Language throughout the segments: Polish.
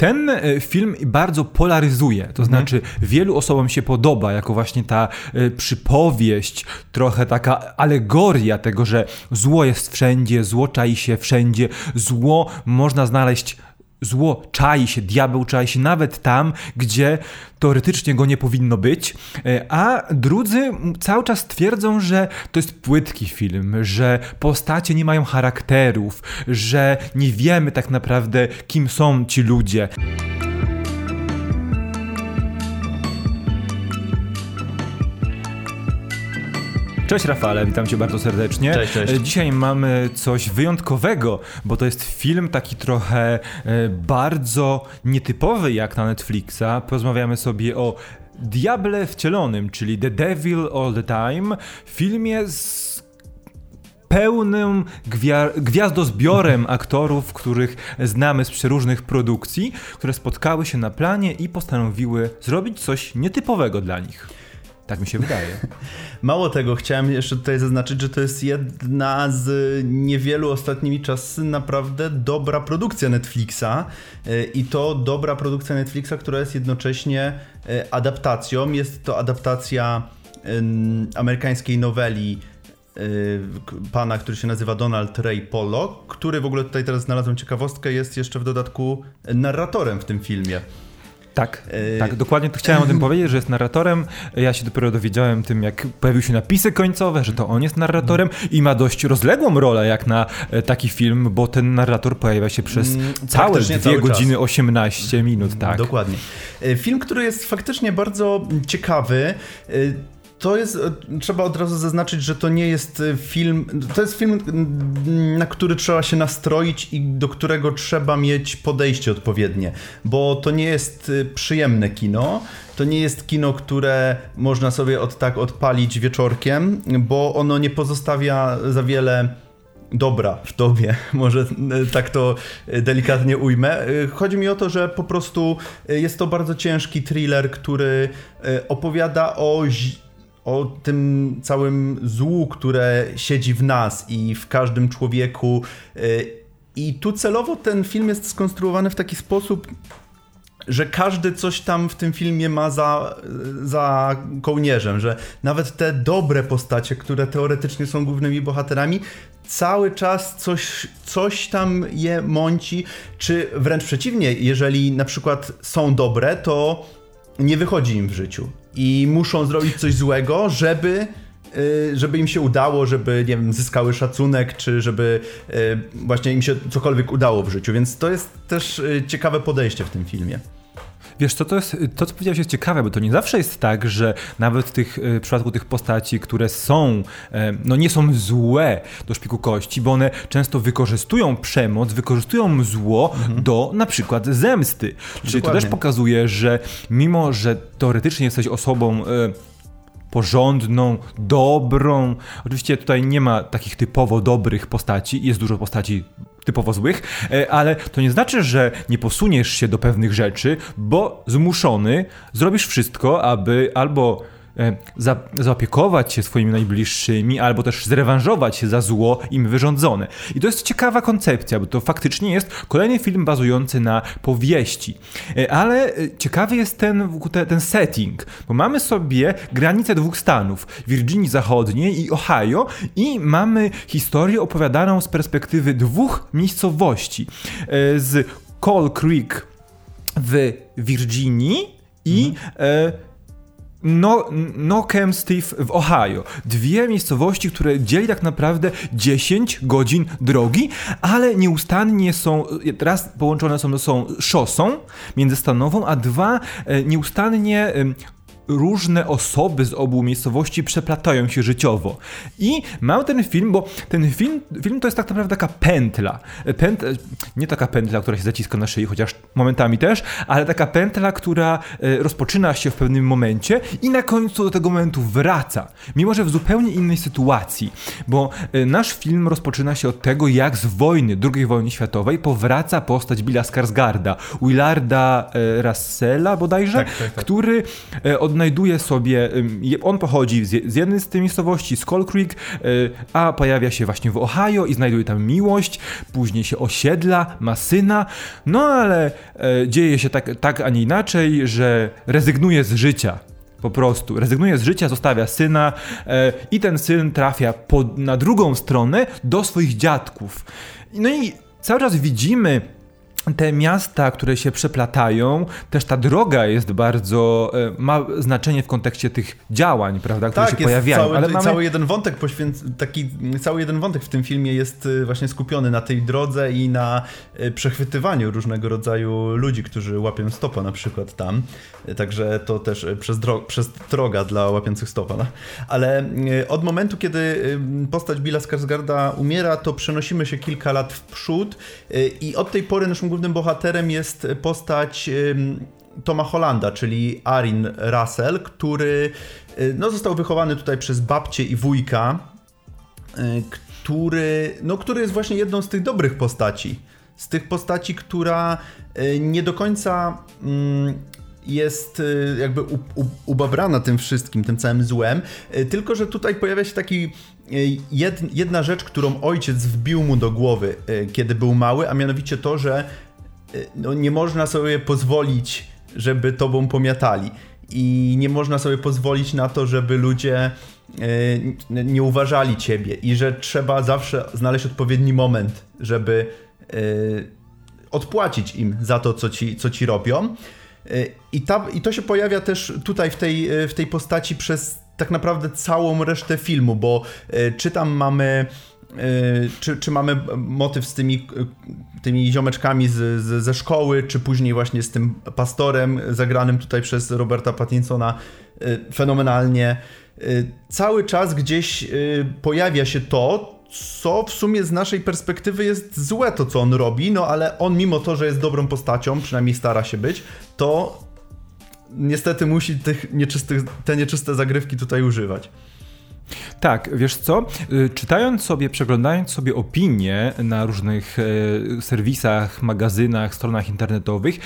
Ten e, film bardzo polaryzuje, to mhm. znaczy wielu osobom się podoba jako właśnie ta e, przypowieść, trochę taka alegoria tego, że zło jest wszędzie, zło czai się wszędzie, zło można znaleźć zło czai się, diabeł czai się nawet tam, gdzie teoretycznie go nie powinno być, e, a drudzy cały czas twierdzą, że to jest płytki film, że postacie nie mają charakterów, że nie wiemy tak naprawdę, kim są ci ludzie. Cześć Rafale, witam cię bardzo serdecznie. Cześć, cześć. E, dzisiaj mamy coś wyjątkowego, bo to jest film taki trochę e, bardzo nietypowy jak na Netflixa. Porozmawiamy sobie o Diable wcielonym, czyli The Devil All the Time, filmie z pełnym gwiazdozbiorem aktorów, których znamy z przeróżnych produkcji, które spotkały się na planie i postanowiły zrobić coś nietypowego dla nich. Tak mi się wydaje. Mało tego, chciałem jeszcze tutaj zaznaczyć, że to jest jedna z niewielu ostatnimi czasy naprawdę dobra produkcja Netflixa e, i to dobra produkcja Netflixa, która jest jednocześnie e, adaptacją. Jest to adaptacja amerykańskiej noweli e, pana, który się nazywa Donald Ray Pollock, który w ogóle tutaj teraz znalazłem ciekawostkę, jest jeszcze w dodatku narratorem w tym filmie. Tak, yy... tak, dokładnie to chciałem o tym powiedzieć, że jest narratorem. Ja się dopiero dowiedziałem tym, jak pojawiły się napisy końcowe, że to on jest narratorem i ma dość rozległą rolę jak na e, taki film, bo ten narrator pojawia się przez mm, całe 2 godziny czas. 18 minut, tak. Dokładnie. E, film, który jest faktycznie bardzo ciekawy to jest, e, trzeba od razu zaznaczyć, że to nie jest e, film, to jest film, na który trzeba się nastroić i do którego trzeba mieć podejście odpowiednie, bo to nie jest e, przyjemne kino, to nie jest kino, które można sobie od tak odpalić wieczorkiem, bo ono nie pozostawia za wiele dobra w tobie, może tak to delikatnie ujmę. Chodzi mi o to, że po prostu jest to bardzo ciężki thriller, który opowiada o o tym całym złu, które siedzi w nas i w każdym człowieku. Y, I tu celowo ten film jest skonstruowany w taki sposób, że każdy coś tam w tym filmie ma za, za kołnierzem, że nawet te dobre postacie, które teoretycznie są głównymi bohaterami, cały czas coś, coś tam je mąci, czy wręcz przeciwnie, jeżeli na przykład są dobre, to nie wychodzi im w życiu i muszą zrobić coś złego, żeby y, żeby im się udało, żeby, nie wiem, zyskały szacunek, czy żeby y, właśnie im się cokolwiek udało w życiu. Więc to jest też y, ciekawe podejście w tym filmie. Wiesz, co to jest, to co powiedziałeś jest ciekawe, bo to nie zawsze jest tak, że nawet w, tych, w przypadku tych postaci, które są, no nie są złe do szpiku kości, bo one często wykorzystują przemoc, wykorzystują zło mhm. do na przykład zemsty. Czyli Dokładnie. to też pokazuje, że mimo, że teoretycznie jesteś osobą porządną, dobrą. Oczywiście tutaj nie ma takich typowo dobrych postaci, jest dużo postaci typowo złych, e, ale to nie znaczy, że nie posuniesz się do pewnych rzeczy, bo zmuszony zrobisz wszystko, aby albo za, zaopiekować się swoimi najbliższymi, albo też zrewanżować się za zło im wyrządzone. I to jest ciekawa koncepcja, bo to faktycznie jest kolejny film bazujący na powieści. E, ale e, ciekawy jest ten, ten setting, bo mamy sobie granicę dwóch stanów, Virginii Zachodniej i Ohio i mamy historię opowiadaną z perspektywy dwóch miejscowości. Z Coal Creek w Virginii i mhm. No, Nokem Steve w Ohio. Dwie miejscowości, które dzieli tak naprawdę 10 godzin drogi, ale nieustannie są, raz połączone są, są szosą międzystanową, a dwa e, nieustannie różne osoby z obu miejscowości przeplatają się życiowo. I mam ten film, bo ten film, film to jest tak naprawdę taka pętla. Pętla, nie taka pętla, która się zaciska na szyi, chociaż momentami też, ale taka pętla, która e, rozpoczyna się w pewnym momencie i na końcu do tego momentu wraca. Mimo, że w zupełnie innej sytuacji, bo e, nasz film rozpoczyna się od tego, jak z wojny, II wojny światowej powraca postać Billa Skarsgarda, Willarda e, Russella bodajże, tak, tak, tak. który od odnajduje sobie, on pochodzi z jednej z tej miejscowości, Skull Creek, a pojawia się właśnie w Ohio i znajduje tam miłość, później się osiedla, ma syna, no ale dzieje się tak, tak a nie inaczej, że rezygnuje z życia po prostu. Rezygnuje z życia, zostawia syna e, i ten syn trafia pod, na drugą stronę do swoich dziadków. No i cały czas widzimy te miasta, które się przeplatają, też ta droga jest bardzo, e, ma znaczenie w kontekście tych działań, prawda, które tak, się pojawiają. Cały, Ale mamy... cały jeden wątek poświęc... taki, cały jeden wątek w tym filmie jest e, właśnie skupiony na tej drodze i na e, przechwytywaniu różnego rodzaju ludzi, którzy łapią stopa na przykład tam. Także to też przez, dro... przez droga dla łapiących stopa. No? Ale od momentu, kiedy postać Billa Skarsgarda umiera, to przenosimy się kilka lat w przód i od tej pory naszym głównym bohaterem jest postać Toma Hollanda, czyli Arin Russell, który y, no, został wychowany tutaj przez babcię i wujka, y, który, no, który jest właśnie jedną z tych dobrych postaci. Z tych postaci, która y, nie do końca jest jakby ubabrana tym wszystkim, tym całym złem, tylko że tutaj pojawia się taki jedna rzecz, którą ojciec wbił mu do głowy, kiedy był mały, a mianowicie to, że no, nie można sobie pozwolić, żeby tobą pomiatali. I nie można sobie pozwolić na to, żeby ludzie nie uważali ciebie i że trzeba zawsze znaleźć odpowiedni moment, żeby odpłacić im za to, co ci, co ci robią. E, I, ta, I to się pojawia też tutaj w tej, w tej postaci przez tak naprawdę całą resztę filmu, bo czy tam mamy czy, czy mamy motyw z tymi tymi ziomeczkami z, z, ze szkoły, czy później właśnie z tym pastorem zagranym tutaj przez Roberta Pattinsona fenomenalnie. Cały czas gdzieś pojawia się to, co w sumie z naszej perspektywy jest złe to, co on robi, no ale on mimo to, że jest dobrą postacią, przynajmniej stara się być, to niestety musi tych nieczystych, te nieczyste zagrywki tutaj używać. Tak, wiesz co? Y, czytając sobie, przeglądając sobie opinie na różnych e, serwisach, magazynach, stronach internetowych,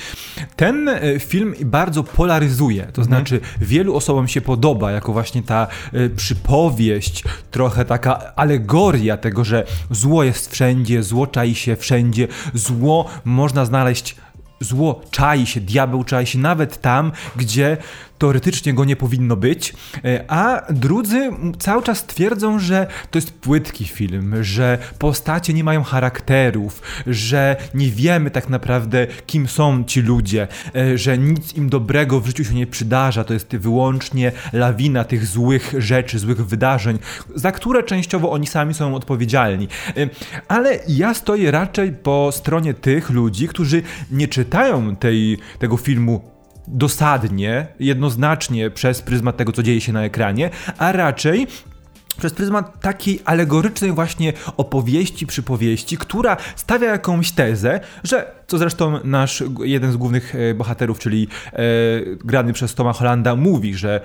ten e, film bardzo polaryzuje. To mhm. znaczy, wielu osobom się podoba, jako właśnie ta e, przypowieść, trochę taka alegoria tego, że zło jest wszędzie, zło czai się wszędzie, zło można znaleźć zło czai się, diabeł czai się nawet tam, gdzie teoretycznie go nie powinno być, e, a drudzy cały czas twierdzą, że to jest płytki film, że postacie nie mają charakterów, że nie wiemy tak naprawdę, kim są ci ludzie, e, że nic im dobrego w życiu się nie przydarza, to jest wyłącznie lawina tych złych rzeczy, złych wydarzeń, za które częściowo oni sami są odpowiedzialni. E, ale ja stoję raczej po stronie tych ludzi, którzy nie czytają tej, tego filmu dosadnie, jednoznacznie przez pryzmat tego, co dzieje się na ekranie, a raczej przez pryzmat takiej alegorycznej właśnie opowieści, przypowieści, która stawia jakąś tezę, że, co zresztą nasz jeden z głównych e, bohaterów, czyli e, grany przez Toma Hollanda, mówi, że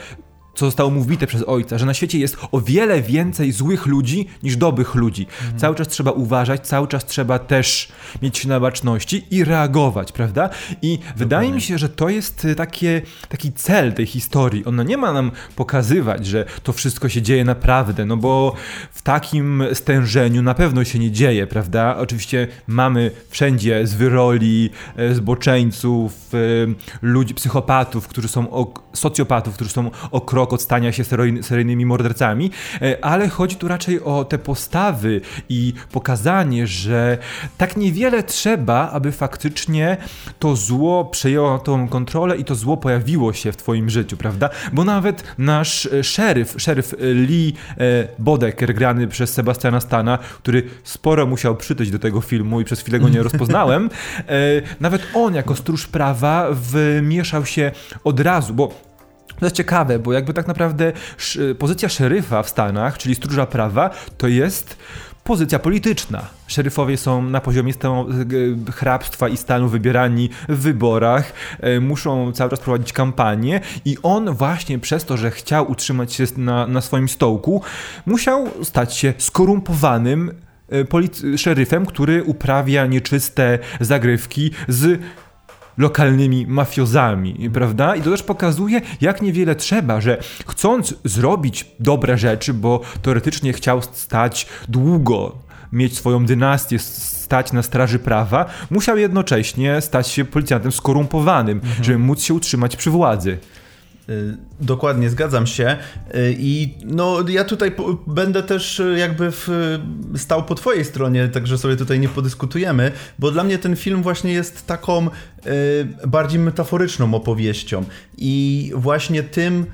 co zostało mu wbite przez ojca, że na świecie jest o wiele więcej złych ludzi niż dobrych ludzi. Mhm. Cały czas trzeba uważać, cały czas trzeba też mieć się na baczności i reagować, prawda? I Dokładnie. wydaje mi się, że to jest y, takie, taki cel tej historii. Ona nie ma nam pokazywać, że to wszystko się dzieje naprawdę, no bo w takim stężeniu na pewno się nie dzieje, prawda? Oczywiście mamy wszędzie zwyroli, e, zboczeńców, e, ludzi, psychopatów, którzy są, socjopatów, którzy są okrok krok od stania się seryjnymi mordercami, e, ale chodzi tu raczej o te postawy i pokazanie, że tak niewiele trzeba, aby faktycznie to zło przejęło tą kontrolę i to zło pojawiło się w twoim życiu, prawda? Bo nawet nasz e, szeryf, szeryf e, Lee Bodeker, grany przez Sebastiana Stana, który sporo musiał przytyć do tego filmu i przez chwilę go nie rozpoznałem, nawet on jako stróż prawa wmieszał się od razu, bo to jest ciekawe, bo jakby tak naprawdę pozycja szeryfa w Stanach, czyli stróża prawa, to jest pozycja polityczna. Szeryfowie są na poziomie stanu, e, hrabstwa i stanu wybierani w wyborach, e, muszą cały czas prowadzić kampanię i on właśnie przez to, że chciał utrzymać się na, na swoim stołku, musiał stać się skorumpowanym e, szeryfem, który uprawia nieczyste zagrywki z lokalnymi mafiozami, prawda? I to też pokazuje, jak niewiele trzeba, że chcąc zrobić dobre rzeczy, bo teoretycznie chciał stać długo, mieć swoją dynastię, stać na straży prawa, musiał jednocześnie stać się policjantem skorumpowanym, mhm. żeby móc się utrzymać przy władzy. Y, dokładnie, zgadzam się. Y, I no, ja tutaj będę też y, jakby w, stał po twojej stronie, także sobie tutaj nie podyskutujemy, bo dla mnie ten film właśnie jest taką bardziej metaforyczną opowieścią. I właśnie tym,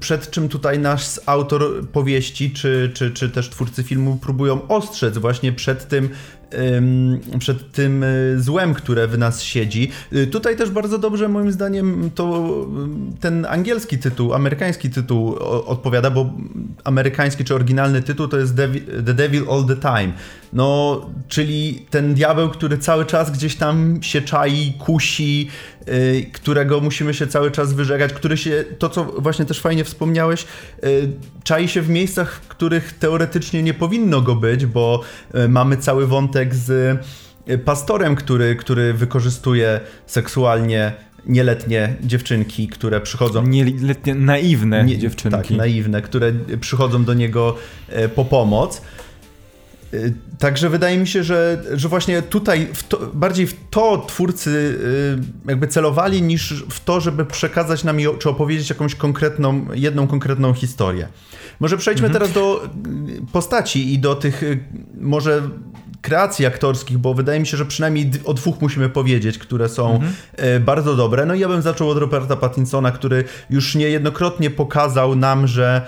przed czym tutaj nasz autor powieści, czy, czy, czy też twórcy filmu próbują ostrzec, właśnie przed tym przed tym y, złem, które w nas siedzi. Y, tutaj też bardzo dobrze moim zdaniem to ten angielski tytuł, amerykański tytuł odpowiada, bo amerykański czy oryginalny tytuł to jest The Devil All the Time. No, czyli ten diabeł, który cały czas gdzieś tam się czai, kusi, yy, którego musimy się cały czas wyżegać, który się, to co właśnie też fajnie wspomniałeś, czai się w miejscach, w których teoretycznie nie powinno go być, bo mamy cały wątek z y, pastorem, który, który wykorzystuje seksualnie nieletnie dziewczynki, które przychodzą. Nieletnie, naiwne nie, dziewczynki. Tak, naiwne, które przychodzą do niego y, po pomoc. Y, także wydaje mi się, że, że właśnie tutaj w to, bardziej w to twórcy y, jakby celowali niż w to, żeby przekazać nam czy opowiedzieć jakąś konkretną, jedną konkretną historię. Może przejdźmy mhm. teraz do postaci i do tych może kreacji aktorskich, bo wydaje mi się, że przynajmniej o dwóch musimy powiedzieć, które są mhm. bardzo dobre. No i ja bym zaczął od Roberta Pattinsona, który już niejednokrotnie pokazał nam, że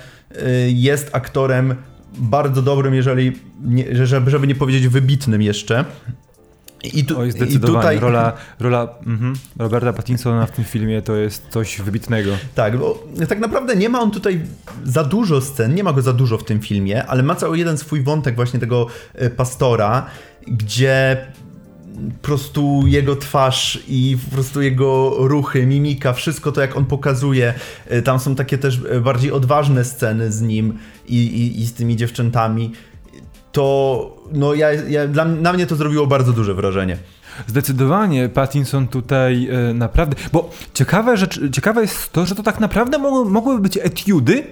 jest aktorem bardzo dobrym, jeżeli, nie, żeby, żeby nie powiedzieć wybitnym jeszcze. I, tu, Oj, zdecydowanie. I tutaj... Rola, rola mhm. Roberta Pattinsona w tym filmie to jest coś wybitnego. Tak, bo tak naprawdę nie ma on tutaj za dużo scen, nie ma go za dużo w tym filmie, ale ma cały jeden swój wątek właśnie tego e, pastora, gdzie po prostu jego twarz i po prostu jego ruchy, mimika, wszystko to jak on pokazuje. E, tam są takie też e, bardziej odważne sceny z nim i, i, i z tymi dziewczętami. To no ja, ja, dla, na mnie to zrobiło bardzo duże wrażenie. Zdecydowanie Pattinson tutaj e, naprawdę. Bo ciekawe, rzecz, ciekawe jest to, że to tak naprawdę mogły, być etiudy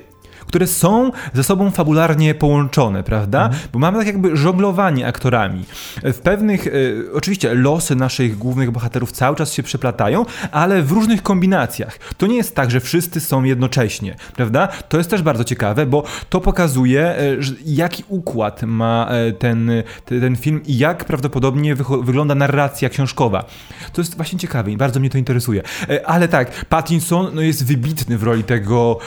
które są ze sobą fabularnie połączone, prawda? Mhm. Bo mamy tak jakby żonglowanie aktorami. W pewnych, e, oczywiście losy naszych głównych bohaterów cały czas się przeplatają, ale w różnych kombinacjach. To nie jest tak, że wszyscy są jednocześnie, prawda? To jest też bardzo ciekawe, bo to pokazuje, e, jaki układ ma e, ten, ten film i jak prawdopodobnie wygląda narracja książkowa. To jest właśnie ciekawe i bardzo mnie to interesuje. Ale tak, Pattinson no, jest wybitny w roli tego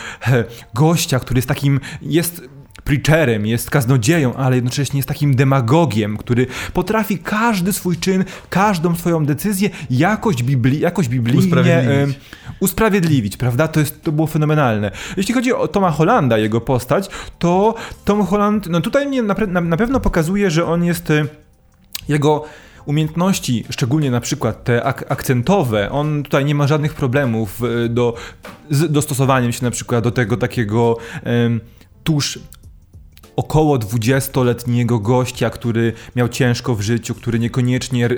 gościa, który który jest takim, jest preacherem, jest kaznodzieją, ale jednocześnie jest takim demagogiem, który potrafi każdy swój czyn, każdą swoją decyzję jakoś, bibli, jakoś biblijnie usprawiedliwić. usprawiedliwić, prawda? To, jest, to było fenomenalne. Jeśli chodzi o Toma Hollanda, jego postać, to Tom Holland, no tutaj mnie na, na, na pewno pokazuje, że on jest jego umiejętności, szczególnie na przykład te ak akcentowe, on tutaj nie ma żadnych problemów e, do, z dostosowaniem się na przykład do tego takiego um, tuż około 20-letniego gościa, który miał ciężko w życiu, który niekoniecznie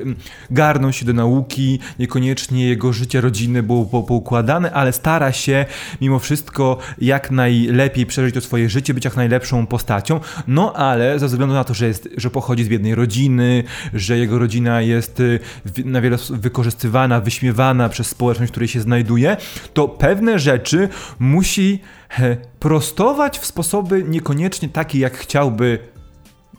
garnął się do nauki, niekoniecznie jego życie rodzinne było poukładane, ale stara się mimo wszystko jak najlepiej przeżyć to swoje życie, być jak najlepszą postacią. No ale ze względu na to, że, jest, że pochodzi z biednej rodziny, że jego rodzina jest y, na wiele wykorzystywana, wyśmiewana przez społeczność, w której się znajduje, to pewne rzeczy musi prostować w sposoby niekoniecznie takie, jak chciałby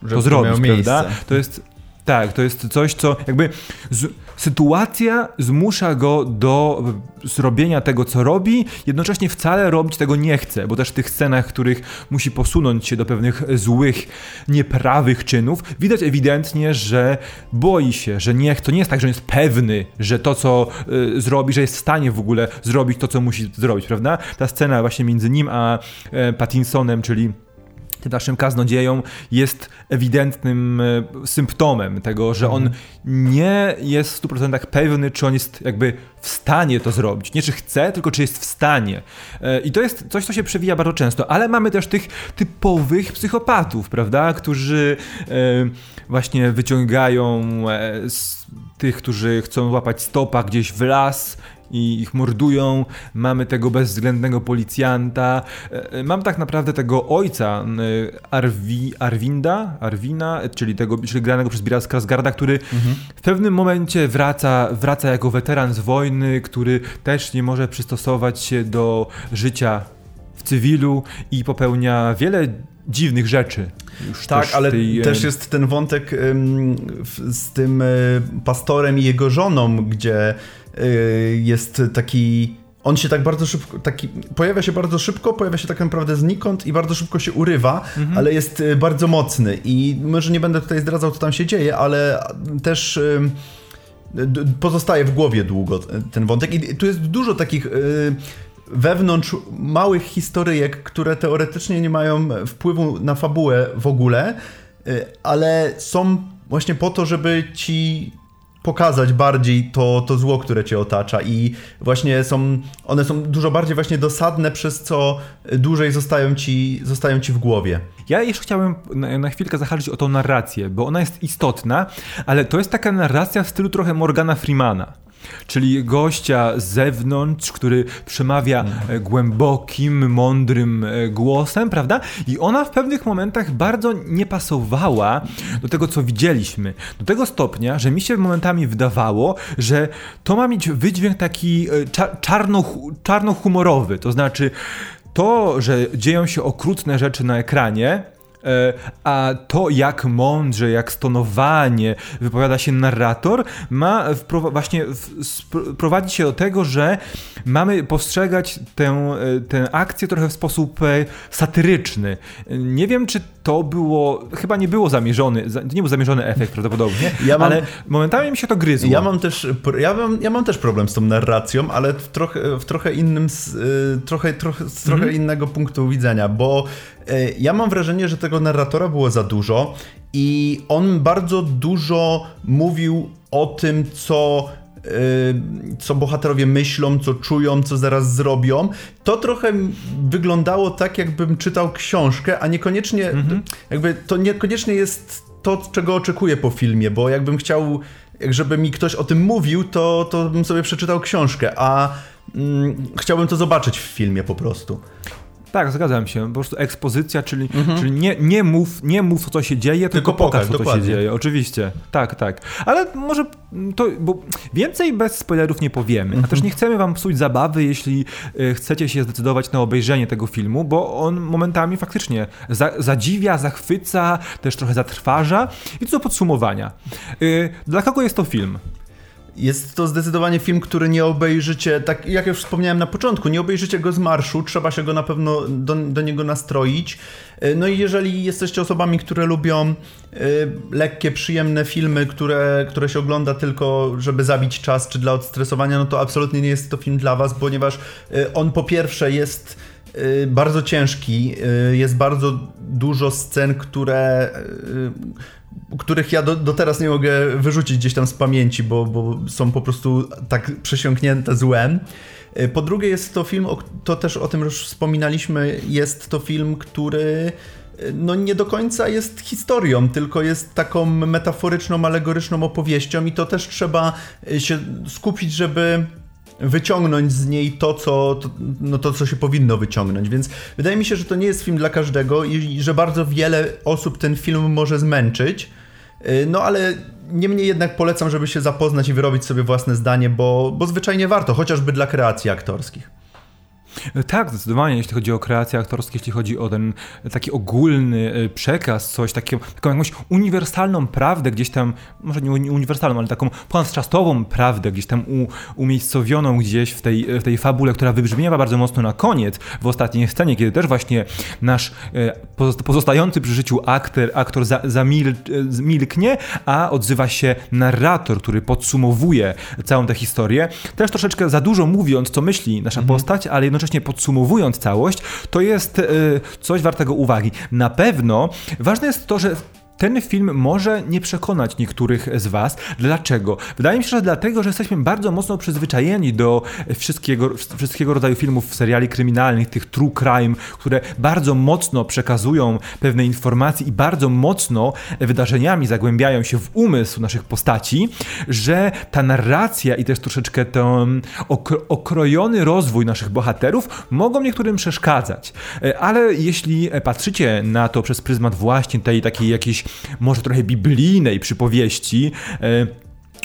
to zrobić, prawda? To jest tak, to jest coś, co jakby z, sytuacja zmusza go do zrobienia tego, co robi, jednocześnie wcale robić tego nie chce, bo też w tych scenach, w których musi posunąć się do pewnych złych, nieprawych czynów, widać ewidentnie, że boi się, że nie, to nie jest tak, że on jest pewny, że to, co y, zrobi, że jest w stanie w ogóle zrobić to, co musi zrobić, prawda? Ta scena właśnie między nim a y, Pattinsonem, czyli naszym kaznodzieją jest ewidentnym e, symptomem tego, że on nie jest w 100% pewny, czy on jest jakby w stanie to zrobić. Nie czy chce, tylko czy jest w stanie. E, I to jest coś, co się przewija bardzo często, ale mamy też tych typowych psychopatów, prawda, którzy e, właśnie wyciągają tych, którzy chcą łapać stopa gdzieś w las i ich mordują. Mamy tego bezwzględnego policjanta. E, e, mam tak naprawdę tego ojca Arwi, Arwinda, Arwina, czyli tego czyli granego przez Bira Skarsgarda, który mhm. w pewnym momencie wraca, wraca jako weteran z wojny, który też nie może przystosować się do życia w cywilu i popełnia wiele dziwnych rzeczy. Już tak, też ale tej... też jest ten wątek z tym pastorem i jego żoną, gdzie jest taki on się tak bardzo szybko, taki, pojawia się bardzo szybko, pojawia się tak naprawdę znikąd i bardzo szybko się urywa, mhm. ale jest y, bardzo mocny i może nie będę tutaj zdradzał, co tam się dzieje, ale też pozostaje w głowie długo ten wątek i tu jest dużo takich wewnątrz małych historyjek, które teoretycznie nie mają wpływu na fabułę w ogóle, y, ale są właśnie po to, żeby ci pokazać bardziej to, to zło, które cię otacza i właśnie są, one są dużo bardziej właśnie dosadne, przez co dłużej zostają ci, zostają ci w głowie. Ja jeszcze chciałem na, na chwilkę zahaczyć o tą narrację, bo ona jest istotna, ale to jest taka narracja w stylu trochę Morgana Freemana czyli gościa z zewnątrz, który przemawia mhm. głębokim, mądrym e, głosem, prawda? I ona w pewnych momentach bardzo nie pasowała do tego, co widzieliśmy. Do tego stopnia, że mi się momentami wydawało, że to ma mieć wydźwięk taki e, czarno, czarno-humorowy, to znaczy to, że dzieją się okrutne rzeczy na ekranie, E, a to jak mądrze, jak stonowanie wypowiada się narrator, ma właśnie prowadzić się do tego, że mamy postrzegać tę, e, tę akcję trochę w sposób e, satyryczny. Nie wiem, czy to było, chyba nie było zamierzony, nie był zamierzony efekt prawdopodobnie, ja mam, ale momentami mi się to gryzło. Ja mam też, ja mam, ja mam też problem z tą narracją, ale w trochę, w trochę innym, trochę, trochę, z trochę -hmm. innego punktu widzenia, bo ja mam wrażenie, że tego narratora było za dużo i on bardzo dużo mówił o tym, co Y, co bohaterowie myślą, co czują, co zaraz zrobią. To trochę wyglądało tak, jakbym czytał książkę, a niekoniecznie, mhm. jakby to niekoniecznie jest to, czego oczekuję po filmie, bo jakbym chciał, żeby mi ktoś o tym mówił, to, to bym sobie przeczytał książkę, a mm, chciałbym to zobaczyć w filmie po prostu. Tak, zgadzam się. Po prostu ekspozycja, czyli, mhm. czyli nie, nie, mów, nie mów, co się dzieje, tylko, tylko pokaż, co dokładnie. się dzieje. Oczywiście. Tak, tak. Ale może to, bo więcej bez spoilerów nie powiemy. Mhm. A też nie chcemy wam psuć zabawy, jeśli e, chcecie się zdecydować na obejrzenie tego filmu, bo on momentami faktycznie za, zadziwia, zachwyca, też trochę zatrważa. I co do podsumowania. E, dla kogo jest to film? Jest to zdecydowanie film, który nie obejrzycie, tak jak już wspomniałem na początku, nie obejrzycie go z marszu, trzeba się go na pewno do, do niego nastroić. E, no i jeżeli jesteście osobami, które lubią y, lekkie, przyjemne filmy, które, które się ogląda tylko, żeby zabić czas czy dla odstresowania, no to absolutnie nie jest to film dla was, ponieważ y, on po pierwsze jest bardzo ciężki, jest bardzo dużo scen, które których ja do, do, teraz nie mogę wyrzucić gdzieś tam z pamięci, bo, bo są po prostu tak przesiąknięte złem. E, po drugie jest to film, to też o tym już wspominaliśmy, jest to film, który e, no nie do końca jest historią, tylko jest taką metaforyczną, alegoryczną opowieścią i to też trzeba e, się skupić, żeby wyciągnąć z niej to co, to, no to, co się powinno wyciągnąć. Więc wydaje mi się, że to nie jest film dla każdego i że bardzo wiele osób ten film może zmęczyć. Y, no ale niemniej jednak polecam, żeby się zapoznać i wyrobić sobie własne zdanie, bo, bo zwyczajnie warto, chociażby dla kreacji aktorskich. Tak, zdecydowanie, jeśli chodzi o kreacje aktorskie, jeśli chodzi o ten taki ogólny e, przekaz, coś takiego, taką jakąś uniwersalną prawdę gdzieś tam, może nie uniwersalną, ale taką ponadczasową prawdę gdzieś tam u, umiejscowioną gdzieś w tej, w tej fabule, która wybrzmiewa bardzo mocno na koniec, w ostatniej scenie, kiedy też właśnie nasz e, pozostający przy życiu aktor, aktor za, zamil, zamilknie, a odzywa się narrator, który podsumowuje całą tę historię. Też troszeczkę za dużo mówiąc, co myśli nasza mhm. postać, ale jednocześnie jednocześnie podsumowując całość, to jest y, coś wartego uwagi. Na pewno ważne jest to, że ten film może nie przekonać niektórych z Was. Dlaczego? Wydaje mi się, że dlatego, że jesteśmy bardzo mocno przyzwyczajeni do wszystkiego, wszystkiego rodzaju filmów, seriali kryminalnych, tych true crime, które bardzo mocno przekazują pewne informacje i bardzo mocno wydarzeniami zagłębiają się w umysł naszych postaci, że ta narracja i też troszeczkę ten okrojony rozwój naszych bohaterów mogą niektórym przeszkadzać. E, ale jeśli patrzycie na to przez pryzmat właśnie tej takiej jakiejś może trochę biblijnej przypowieści, e,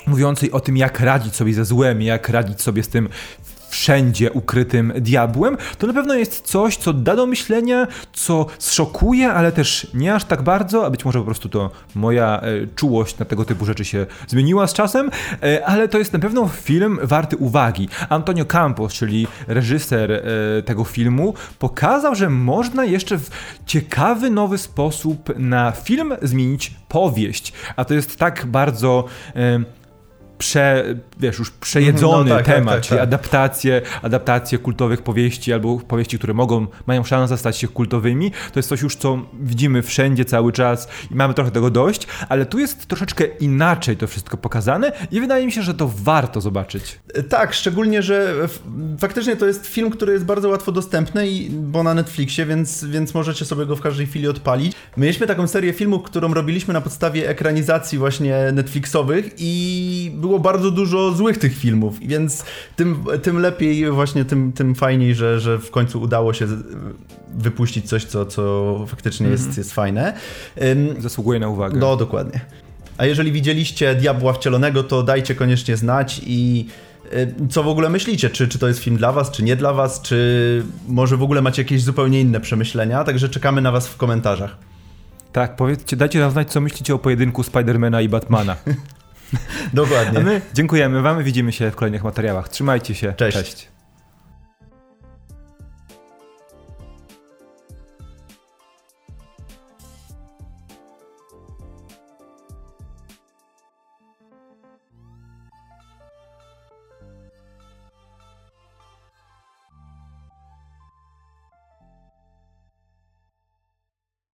mówiącej o tym, jak radzić sobie ze złem, jak radzić sobie z tym wszędzie ukrytym diabłem, to na pewno jest coś, co da do myślenia, co zszokuje, ale też nie aż tak bardzo, a być może po prostu to moja e, czułość na tego typu rzeczy się zmieniła z czasem, e, ale to jest na pewno film warty uwagi. Antonio Campos, czyli reżyser e, tego filmu, pokazał, że można jeszcze w ciekawy, nowy sposób na film zmienić powieść, a to jest tak bardzo prze, wiesz, już przejedzony no, tak, tak, temat, tak, tak, czyli adaptacje, adaptacje kultowych powieści albo powieści, które mogą, mają szansę stać się kultowymi. To jest coś już, co widzimy wszędzie cały czas i mamy trochę tego dość, ale tu jest troszeczkę inaczej to wszystko pokazane i wydaje mi się, że to warto zobaczyć. Tak, szczególnie, że faktycznie to jest film, który jest bardzo łatwo dostępny, bo na Netflixie, więc, więc możecie sobie go w każdej chwili odpalić. Mieliśmy taką serię filmów, którą robiliśmy na podstawie ekranizacji właśnie Netflixowych i było było bardzo dużo złych tych filmów, więc tym, tym lepiej, właśnie tym, tym fajniej, że, że w końcu udało się wypuścić coś, co, co faktycznie jest, mm -hmm. jest fajne. Zasługuje na uwagę. No, dokładnie. A jeżeli widzieliście Diabła Wcielonego, to dajcie koniecznie znać i co w ogóle myślicie? Czy, czy to jest film dla was, czy nie dla was, czy może w ogóle macie jakieś zupełnie inne przemyślenia? Także czekamy na was w komentarzach. Tak, powiedzcie, dajcie nam znać, co myślicie o pojedynku Spidermana i Batmana. Dokładnie. A my dziękujemy Wam, widzimy się w kolejnych materiałach. Trzymajcie się. Cześć. Cześć.